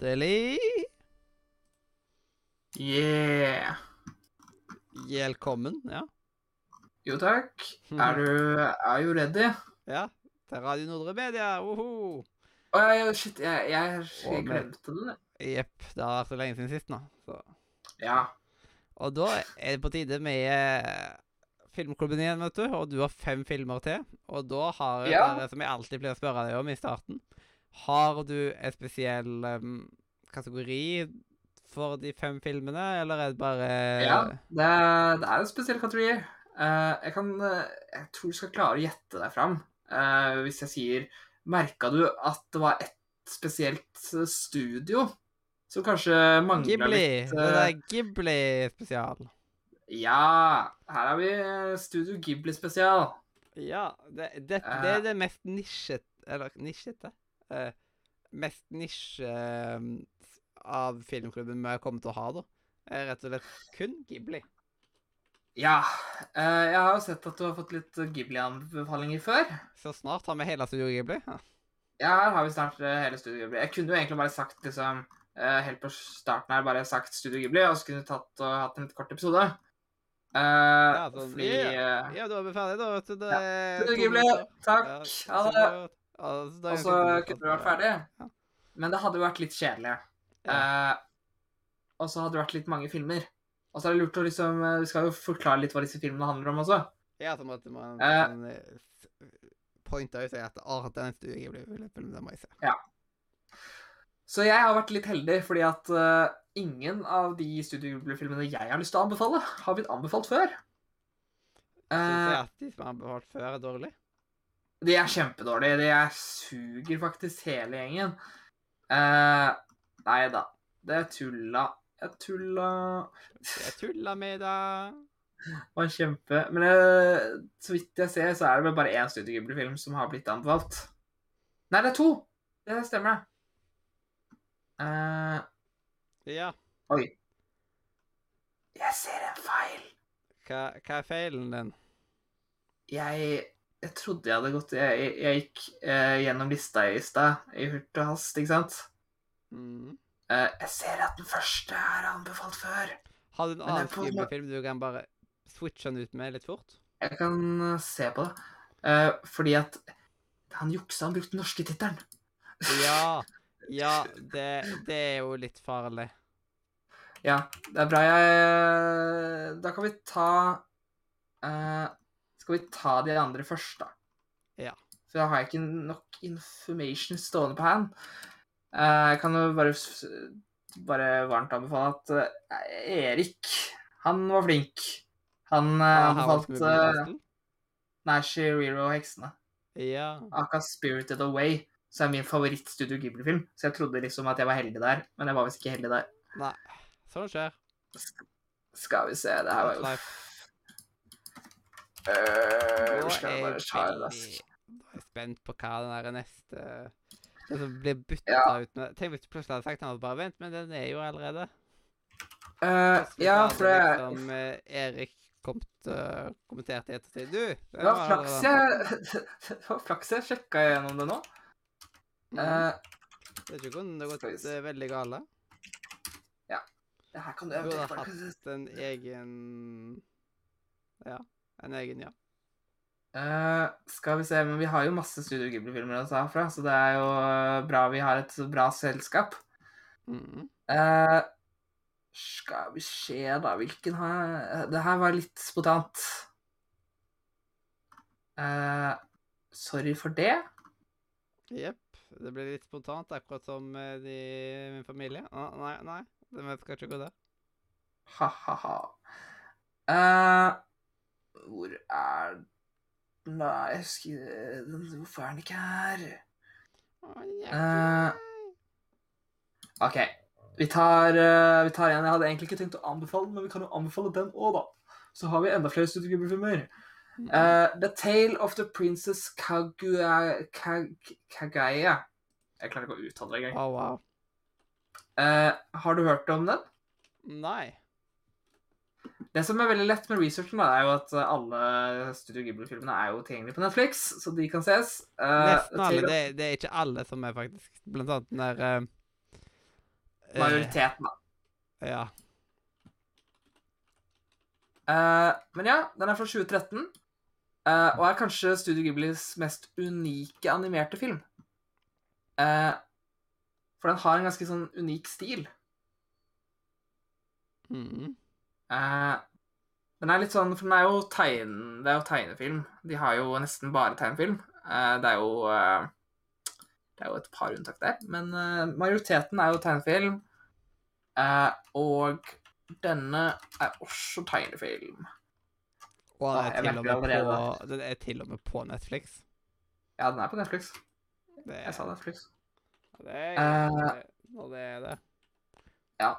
Hjertelig Yeah. velkommen. Ja. Jo takk. Er du er jo ready? ja. Til Radio Nordre Media. Woho! Å ja, shit, jeg, jeg, jeg glemte den. Jepp. Det har vært så lenge siden sist nå. Så. Ja. Og da er det på tide med eh, Filmklubben igjen, vet du. Og du har fem filmer til. Og da har jeg Ja. det som jeg alltid pleier å spørre deg om i starten Har du en spesiell um, kategori for de fem filmene, eller er det bare ja. Det, er- det er en spesiell kategori. Uh, jeg kan uh, Jeg tror du skal klare å gjette deg fram. Uh, hvis jeg sier Merka du at det var ett spesielt studio som kanskje mangla Ghibli. litt Det eh, er Ghibli-spesial. Ja! Her har vi Studio Ghibli spesial. Ja, det, det, det er det mest nisjet Eller nisjete? Eh, mest nisje eh, av filmklubben vi kommer til å ha, da. Er rett og slett kun Ghibli. Ja. eh, jeg har jo sett at du har fått litt Ghibli-anbefalinger før. Så snart har vi hele Studio Ghibli. Ja. Ja, her har vi snart eh, hele Studio Ghibli. Jeg kunne jo egentlig bare sagt liksom eh, Helt på starten her bare sagt Studio Ghibli, og så kunne vi tatt og hatt en litt kort episode. Uh, Ja, sånn, fordi ja, eh, ja, da er vi ferdige, da. vet du. Det Ja. Studio Ghibli, takk. Ha det. Supergodt. Ja, så da er Og så kunne du vært ferdig. Ja. Men det hadde jo vært litt kjedelig. Eh, og så hadde det vært litt mange filmer. Og så er det lurt å liksom Du skal jo forklare litt hva disse filmene handler om også. Ja, så måtte man Eh. man, eh, s- pointe ut at å, den Studio blir filmen, den må jeg se. Ja. Så jeg har vært litt heldig, fordi at uh, ingen av de Studio jeg har lyst til å anbefale, har blitt anbefalt før. Syns Eh, jeg at de som har anbefalt før, er dårlig? De er kjempedårlige. De er suger faktisk hele gjengen. Uh, nei da. Det er tulla. Jeg tulla Jeg tulla med deg. var kjempe Men uh, så vidt jeg ser, så er det vel bare én Studio Ghibli-film som har blitt anbefalt. Nei, det er to! Det stemmer, det. Eh, Ja. oi. Jeg ser en feil. Hva, hva er feilen din? Jeg, jeg trodde jeg hadde gått Jeg, jeg, jeg gikk eh, gjennom lista i stad, i hurt og hast, ikke sant? Mm. Eh, jeg ser at den første er anbefalt før. Har du en annen på- du kan bare switche den ut med litt fort? Jeg kan eh, se på det. Eh, fordi at han juksa, han brukte den norske tittelen. Ja. Ja, det, det er jo litt farlig. Ja, det er bra jeg Da kan vi ta eh, Skal vi ta de andre først, da? Ja. For da har jeg ikke nok information stående på hand. Eh, jeg kan jo bare, bare varmt anbefale at eh, Erik, han var flink. Han uh, Ah, anbefalte Nei, Shiriro-heksene. Ja. Aka Spirited Away, som er min favoritt-Studio Ghibli-film. Så jeg trodde liksom at jeg var heldig der, men jeg var visst ikke heldig der. Nei. Sånn skjer. Sk- Skal vi se, det her var jo Life. Øh, skal jeg bare ta raskt? Er jeg spent på hva den der neste som blir bytta Ja. ut med Tenk hvis du plutselig hadde sagt han hadde bare vent, men den er jo allerede Uh, ja, for det liksom eh, Erik kom til, kommenterte i ettertid Du! Det var flaks jeg Det var flaks jeg sjekka gjennom det nå. Mm. Uh, Det er ikke kun det har gått eh, veldig gale. det her kan du Du burde eventuelt hatt en egen Ja. En egen, ja. Uh, Skal vi se, men vi har jo masse Studio Ghibli-filmer å ta fra, så det er jo eh, bra vi har et bra selskap. Mm. Uh, skal vi se, da Hvilken har Det her var litt spontant. Uh, sorry for det. Jepp. Det ble litt spontant, akkurat som de, min familie. Ah, nei, nei. de vet kanskje ikke det. der. Ha-ha-ha. Hvor er Nei, jeg husker Hvorfor er den ikke her? Eh, OK. Vi tar, uh, vi tar en jeg hadde egentlig ikke tenkt å anbefale, men vi kan jo anbefale den òg, da. Så har vi enda flere Studio Ghibli-filmer. Mhm. Eh, the Tale of the Princess Kagua, Kag, Kagaya. Jeg klarer ikke å uttale det engang. Å, wow. Har du hørt om den? Nei. Det som er veldig lett med researchen, da, er jo at eh, alle Studio Ghibli-filmene er jo tilgjengelige på Netflix, så de kan ses. Uh, Nesten alle. Det, det er ikke alle som er faktisk Blant annet den der Eh, Majoriteten, da. Ja. Uh, men ja, den er fra 2013. eh, og er kanskje Studio Ghiblis mest unike animerte film. For den har en ganske sånn unik stil. Mhm. Eh, den er litt sånn For den er jo tegn, det er jo tegnefilm. De har jo nesten bare tegnefilm. Eh, det er jo eh, Det er jo et par unntak der, men majoriteten er jo tegnefilm. Eh, og denne er også tegnefilm. Og den er, på, den er til og med på Netflix. Ja, den er på Netflix. Det, Jeg sa Netflix. Det er, Eh, når det er det. Ja.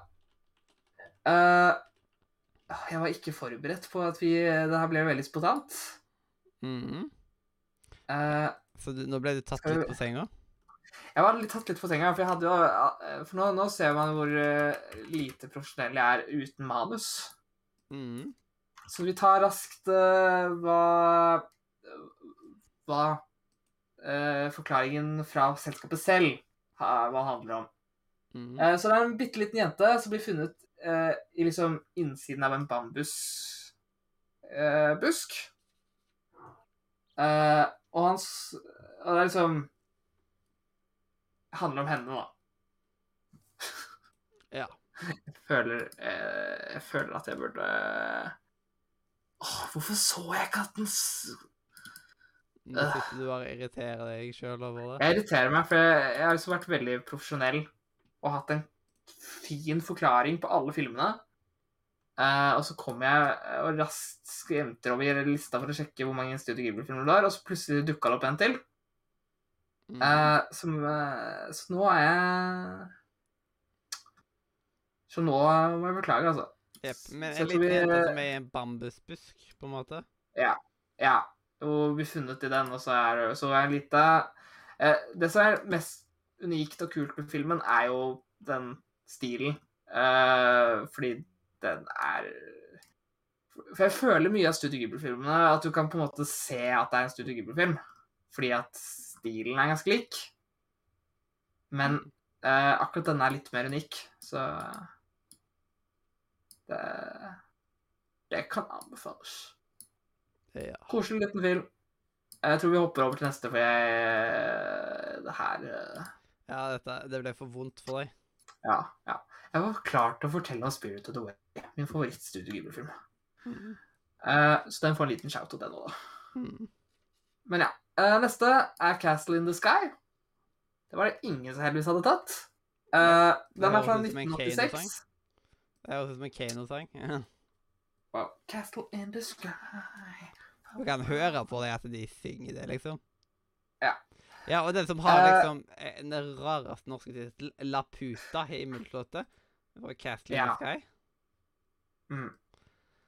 Eh, jeg var ikke forberedt på at vi Det her ble veldig spontant. Mm -hmm. uh, Så du, nå ble du tatt litt på senga? jeg var litt tatt litt på senga, for jeg hadde jo eh, For nå, nå ser man hvor eh, lite profesjonell jeg er uten manus. Mm. Så vi tar raskt uh, hva Hva uh, forklaringen fra selskapet selv hva handler om. Mm. Uh, så det er en bitte liten jente som blir funnet eh, i liksom innsiden av en bambusbusk. Eh, busk. Eh, og hans Og det er liksom handler om henne, da. Ja. Jeg føler eh, Jeg føler at jeg burde Åh, hvorfor så jeg ikke at den s- Nå sitter du bare og irriterer deg sjøl over det. Jeg irriterer meg, for jeg, jeg har liksom vært veldig profesjonell og hatt en fin forklaring på alle filmene. Uh, og så kom jeg eh, og raskt skremte over lista for å sjekke hvor mange Studio Ghibli-filmer det var, og så plutselig dukka det opp en til. Mhm. Eh, som, uh, så nå er jeg Så nå må jeg beklage, altså. Yep, Men en liten jente som er i en bambusbusk, på en måte. Ja. Og blir funnet i den, og så er så er lita Det som er mest unikt og kult med filmen, er jo den stilen. Eh, fordi den er For jeg føler mye av Studio Ghibli-filmene at du kan på en måte se at det er en Studio Ghibli-film. Fordi at stilen er ganske lik. Men eh, akkurat denne er litt mer unik, så det, det kan anbefales. Ja. Koselig liten film. Jeg tror vi hopper over til neste, for jeg Det her eh, ja, dette Det ble for vondt for deg. Ja. ja. Jeg var klar til å fortelle om Spirit of the Way, min favorittstudio Ghibli-film. Mm. Uh, så den får en liten shout-out, den òg, da. Mm. Men ja. Uh, neste er Castle in the Sky. Det var det ingen som heldigvis hadde tatt. Uh, den er fra høres ut som en Kane-sang. 1986. Det høres ut som en Kano-sang. Ja. Wow. Castle in the Sky Du kan høre på det at de synger det, liksom. Ja. Ja, og den som har Eh, liksom uh, den rareste norske tittel, Laputa, i Himmelslottet. Det var Castle in Ja. the Sky. mm.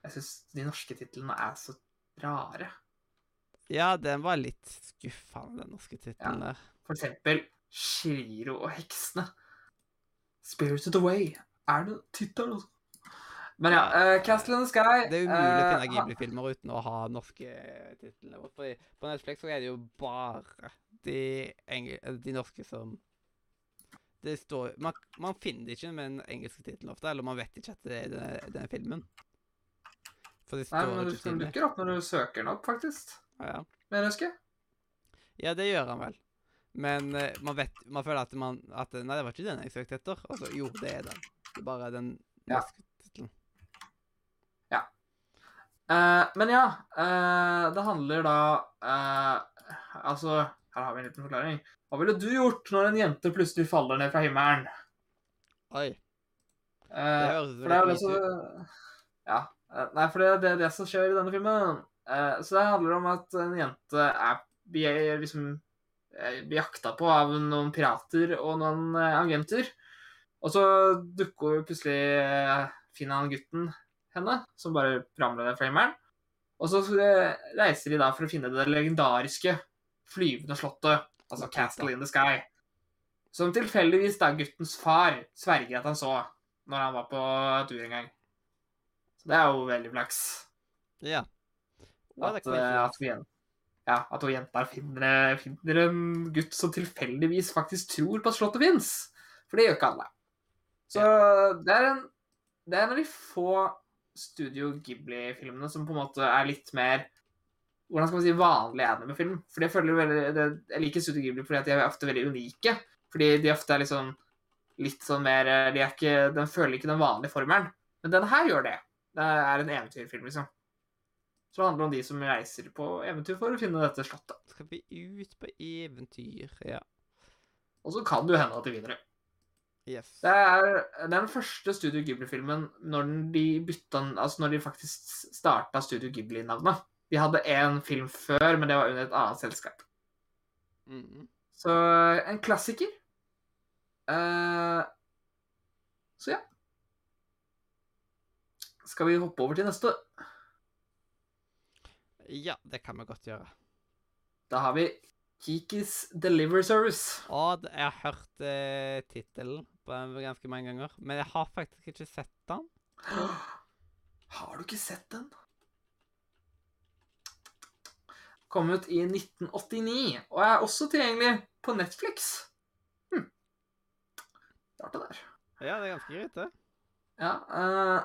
Jeg syns de norske titlene er så rare. Ja, den var litt skuffende, den norske tittelen der. For eksempel Shiro og heksene. Spirit of the Way. Er det tittelen, altså? Men ja, Ja, eh, Castle in the Sky Det er umulig å finne Ghibli-filmer uten å ha norske titler. På Netflix så er det jo bare de, engel de norske som Det står man, man finner det ikke med den engelske tittelen ofte, eller man vet ikke at det er denne, denne filmen. For det Nei, men det Den dukker opp når du søker den opp, faktisk. Ja. Men jeg husker. ja, det gjør han vel. Men uh, man vet Man føler at man at, Nei, det var ikke den jeg søkte etter. Altså, jo, det er den. Det er bare den Ja. norske Ja. Uh, men ja, uh, det handler da eh, Altså, her har vi en liten forklaring. Hva ville du gjort når en jente plutselig faller ned fra himmelen? Oi. Eh, Det høres ut det litt som Ja. eh, Nei, for det, det er det som skjer i denne filmen. Eh, Så det handler om at en jente er blir liksom eh, blir jakta på av noen pirater og noen eh, agenter. Og så dukker plutselig eh, finner han gutten henne, som bare ramler ned fra himmelen. Og så eh, reiser de da for å finne det legendariske flyvende slottet, altså Castle in the Sky. Som tilfeldigvis da guttens far sverger at han så når han var på tur en gang. Så det er jo veldig flaks. Ja. At, eh, at, vi, ja, at hun jenta finner, finner en gutt som tilfeldigvis faktisk tror på at slottet fins. For det gjør ikke alle. Så det er en Det er en av de få Studio Ghibli-filmene som på en måte er litt mer hvordan skal man si, vanlig anime-film. Fordi Jeg føler veldig, det, jeg liker Studio Ghibli fordi at de er ofte veldig unike. Fordi de ofte er liksom litt sånn mer de er ikke, Den føler ikke den vanlige formelen. Men denne her gjør det. Det er en eventyrfilm, liksom. Så det handler om de som reiser på eventyr for å finne dette slottet. Skal vi ut på eventyr? Ja. Og så kan det jo hende at de vinner det. Yes. Det er den første Studio Ghibli-filmen når de bytta Altså når de faktisk starta Studio Ghibli-navnet. De hadde én film før, men det var under et annet selskap. Mm. Så en klassiker. Uh, så ja. Skal vi hoppe over til neste? Ja, det kan vi godt gjøre. Da har vi Kikis Delivery Service. Å, jeg har hørt eh, tittelen ganske mange ganger, men jeg har faktisk ikke sett den. Har du ikke sett den? Kom ut i 1989, og er også tilgjengelig på Netflix. Hm. Rart det der. Ja, det er ganske greit, det. Ja, uh,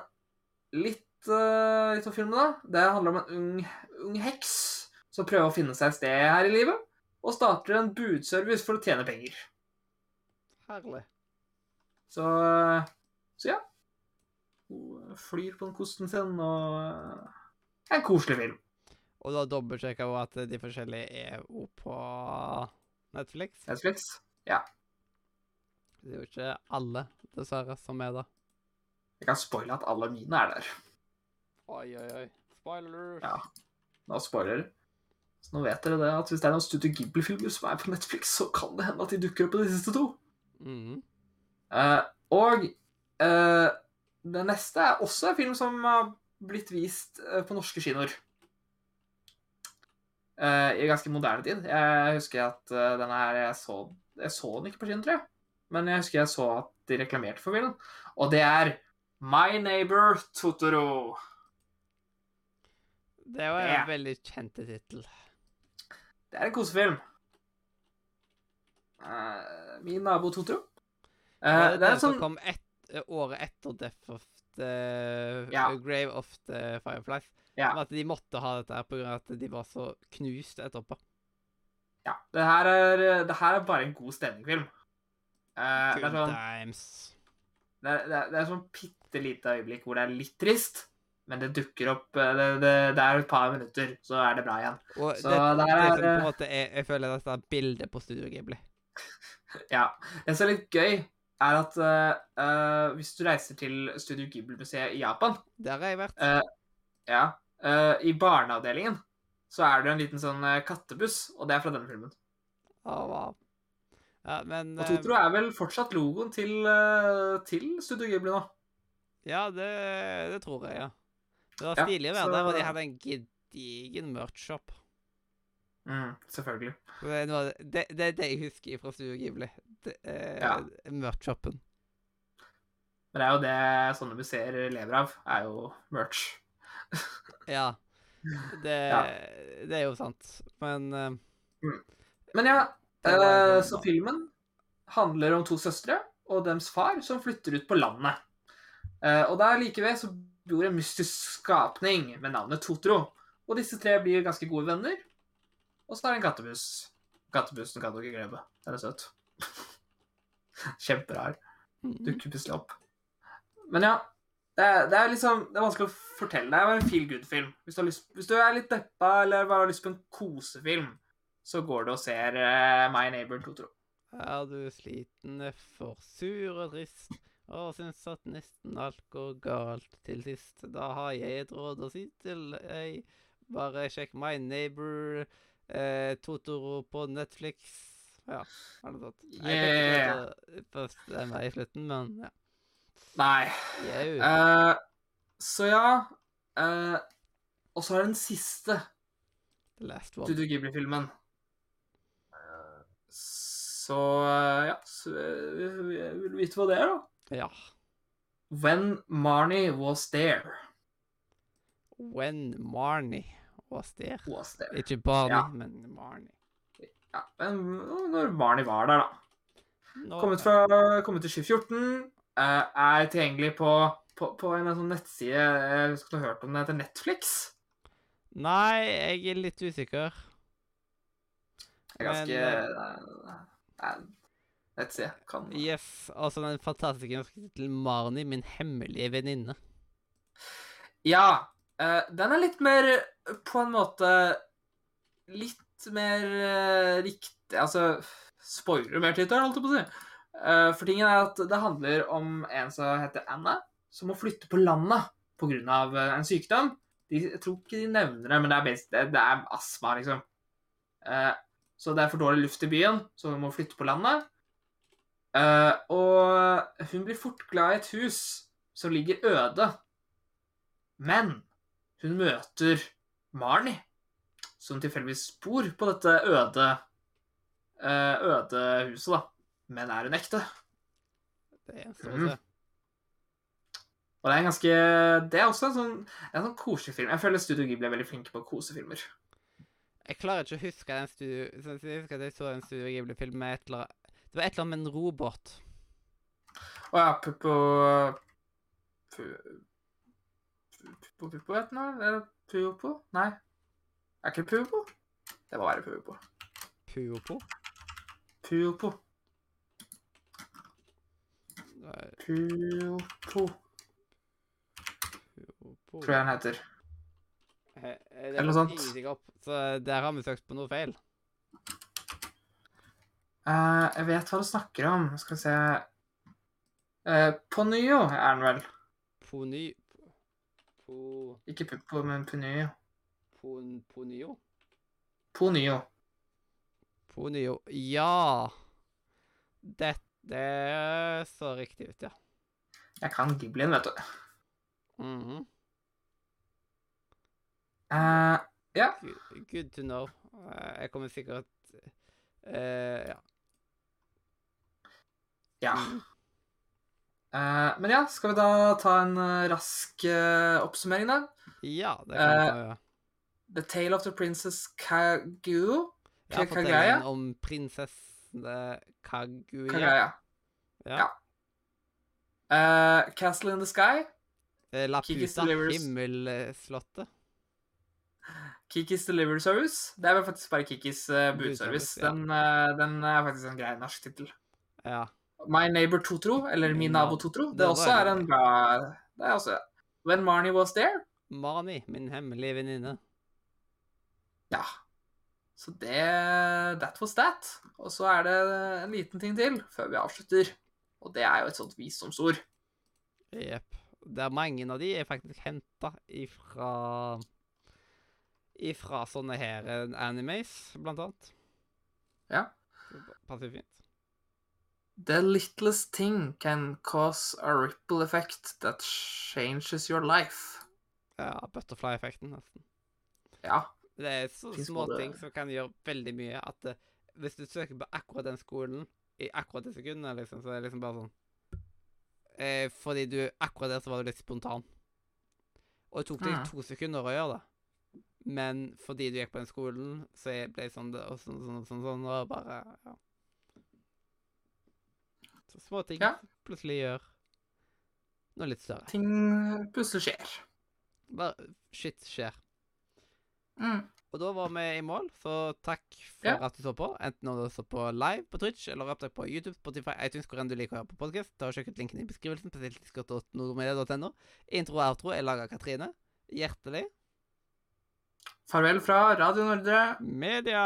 litt, uh, litt om filmen, da. Det handler om en ung, ung heks som prøver å finne seg et sted her i livet, og starter en budservice for å tjene penger. Herlig. Så, eh, så ja. Hun flyr på den kosten sin, og eh, en koselig film. Og da dobbeltsjekker jeg at de forskjellige er på Netflix. Netflix. ja. Det er jo ikke alle, dessverre, som er der. Jeg kan spoile at alle mine er der. Oi, oi, oi. Spoilers. Ja. Nå spoiler. Så nå vet dere det, at hvis det er noen Studio Ghibli-filmer som er på Netflix, så kan det hende at de dukker opp på de siste to. Mm. Uh, og uh, det neste er også en film som har blitt vist eh, på norske kinoer. Eh, I ganske moderne tid. Jeg husker at eh, denne her jeg så, jeg så den ikke på kino, tror jeg. Men jeg husker jeg så at de reklamerte for filmen. Og det er My Neighbor Totoro. Det var en Ja. veldig kjent tittel. Det er en kosefilm. Uh, min nabo Totoro. Uh, det det er den som sånn kom et, året etter Death of the Ja. Grave of the Fireflies. Ja. At de måtte ha dette her pga. at de var så knust etterpå. Ja. Det her er, det her er bare en god stemningfilm Eh, det er sånn times. Det er, det er, det er sånn bitte lite øyeblikk hvor det er litt trist, men det dukker opp eh, Det, det, er et par minutter, så er det bra igjen. Og Så det, det her er, på er- en måte er, Jeg føler dette er bildet på Studio Ghibli. Ja. Det som er litt gøy, er at uh, hvis du reiser til Studio Ghibli-museet i Japan Der har jeg vært. Uh, Ja. Uh, I barneavdelingen så er det en liten sånn kattebuss, og det er fra denne filmen. Oh, wow. Ja, men Og Totoro er vel fortsatt logoen til, til Studio Ghibli nå. Ja, det, det tror jeg, ja. Det var stilig å være så- der, og de hadde en gedigen merch-shop. Mm, selvfølgelig. Det er noe det, det, er det jeg husker fra Studio Ghibli. Det, eh, Ja. Merch-shoppen. Men det er jo det sånne museer lever av, er jo merch. Ja. Det, Ja. det er jo sant. Men eh, Men ja, eh, så filmen handler om to søstre og deres far som flytter ut på landet. Eh, og der like ved så bor en mystisk skapning med navnet Totoro. Og disse tre blir ganske gode venner. Og så er det en kattebuss. Kattebussen kan du ikke glemme. Den er søt. Kjemperar. mm, Dukker plutselig opp. Men ja. Det er, det er liksom Det er vanskelig å fortelle. Det er en feel good-film. Hvis, hvis du er litt deppa eller bare har lyst på en kosefilm, så går du og ser uh, My Neighbor Totoro. Er du sliten, for sur og trist, og syns at nesten alt går galt til sist, da har jeg et råd å si til deg. Bare sjekk My Neighbor, eh, Totoro på Netflix. Ja, er det sånt. Jeg fikk ikke lov til å i slutten, men ja. Nei. Eh, så ja uh, Og så er det den siste The Last One. Studio Ghibli-filmen. Eh, så eh, ja så, Vil du vite hva det er, da? Ja. When Marnie was there. When Marnie Was there. Ikke Barney, Ja. men Marnie. Ja, men når Marnie var der, da. Nå, Kommet, fra, kommet til 2014. eh, er tilgjengelig på, på, på en sånn nettside Jeg husker du har hørt om det heter Netflix. Nei, jeg er litt usikker. Det er ganske Men, eh, nettside. Kan Yes, altså den fantastiske norske tittelen 'Marnie, min hemmelige venninne'. Ja. Eh, den er litt mer eh, på en måte Litt mer eh, riktig Altså Spoiler mer tittelen, holdt jeg på å si. For tingen er at det handler om en som heter Anna, som må flytte på landet pga. En sykdom. De, jeg tror ikke de nevner det, men det er, best, det, det er astma, liksom. Så det er for dårlig luft i byen, så hun må flytte på landet. Og hun blir fort glad i et hus som ligger øde. Men hun møter Marnie, som tilfeldigvis bor på dette øde eh, øde huset, da. Men er hun ekte? Det er å Mhm. se. Og det er en ganske Det er også en sånn, en sånn koselig film. Jeg føler Studio Ghibli er veldig flinke på kosefilmer. Jeg klarer ikke å huske den studio... Jeg husker at jeg så en Studio Ghibli-film med et eller annet Det var et eller annet med en robot. Å ja, Puppo Pu- Puppo Puppo, heter den vel? Eller Pupo? Nei. Er ikke Puopo? Det må være. Puopo. Pupo. Pupo, Puopo. tror jeg den heter. He- Eller noe sånt. opp, så der har vi søkt på noe feil. Uh, jeg vet hva du snakker om. Skal vi se uh, Ponyo er den vel. Pony... Po... Ikke Puppo, men Ponyo. Pon... Ponio? Ponio. Ponyo. Ja! Det, det så riktig ut, ja. Jeg kan Giblin, vet du. Mhm. Eh, good, good to know. Eh, Jeg kommer sikkert uh, Ja. ja. Eh, men ja, skal vi da ta en eh, rask eh, oppsummering, da? Ja, det kan vi ta, ja. The Tale of the Princess Kaguo. Jeg har Ka- fortellingen om prinsesse Kaguya. Kagaya. Ja. ja. Uh, Castle in the Sky. La Puta, himmelslottet. Kikis Delivery Service. Det er vel faktisk bare Kikis uh, budservice. ja. Den, uh, den er faktisk en grei norsk tittel. Ja. My Neighbor Totro, eller Min nabo Totro. Det det også er en bra Det er også When Marnie Was There. Mani, min hemmelige venninne. Ja. Så det That was that. Og så er det en liten ting til før vi avslutter. Og det er jo et sånt visdomsord. Jepp. er mange av de er faktisk henta ifra Ifra sånne her eh, animes, blant annet. Ja. Det Passer fint. The littlest thing can cause a ripple effect that changes your life. Ja, butterfly-effekten, nesten. Ja. Det er så små ting som kan gjøre veldig mye. At uh, hvis du søker på akkurat den skolen i akkurat det sekundet, liksom, så er det liksom bare sånn eh, Fordi du akkurat der så var du litt spontan. Og det tok deg Mm. to sekunder å gjøre det. Men fordi du gikk på den skolen, så ble det sånn, og sånn, sånn, sånn, sånn, og bare Ja. Så små ting Ja. plutselig gjør noe litt større. Ting plutselig skjer. Bare shit skjer. Mm. Og da var vi i mål, så takk for Ja. at du så på. Enten når du så på live på Twitch, eller opptak på YouTube, Spotify, iTunes, hvor enn du liker å høre på podkast. Ta og Sjekk ut linken i beskrivelsen, spesielt discord.nordmedia.no. Intro og outro er laga av Katrine. Hjertelig Farvel fra Radio Nordre. media!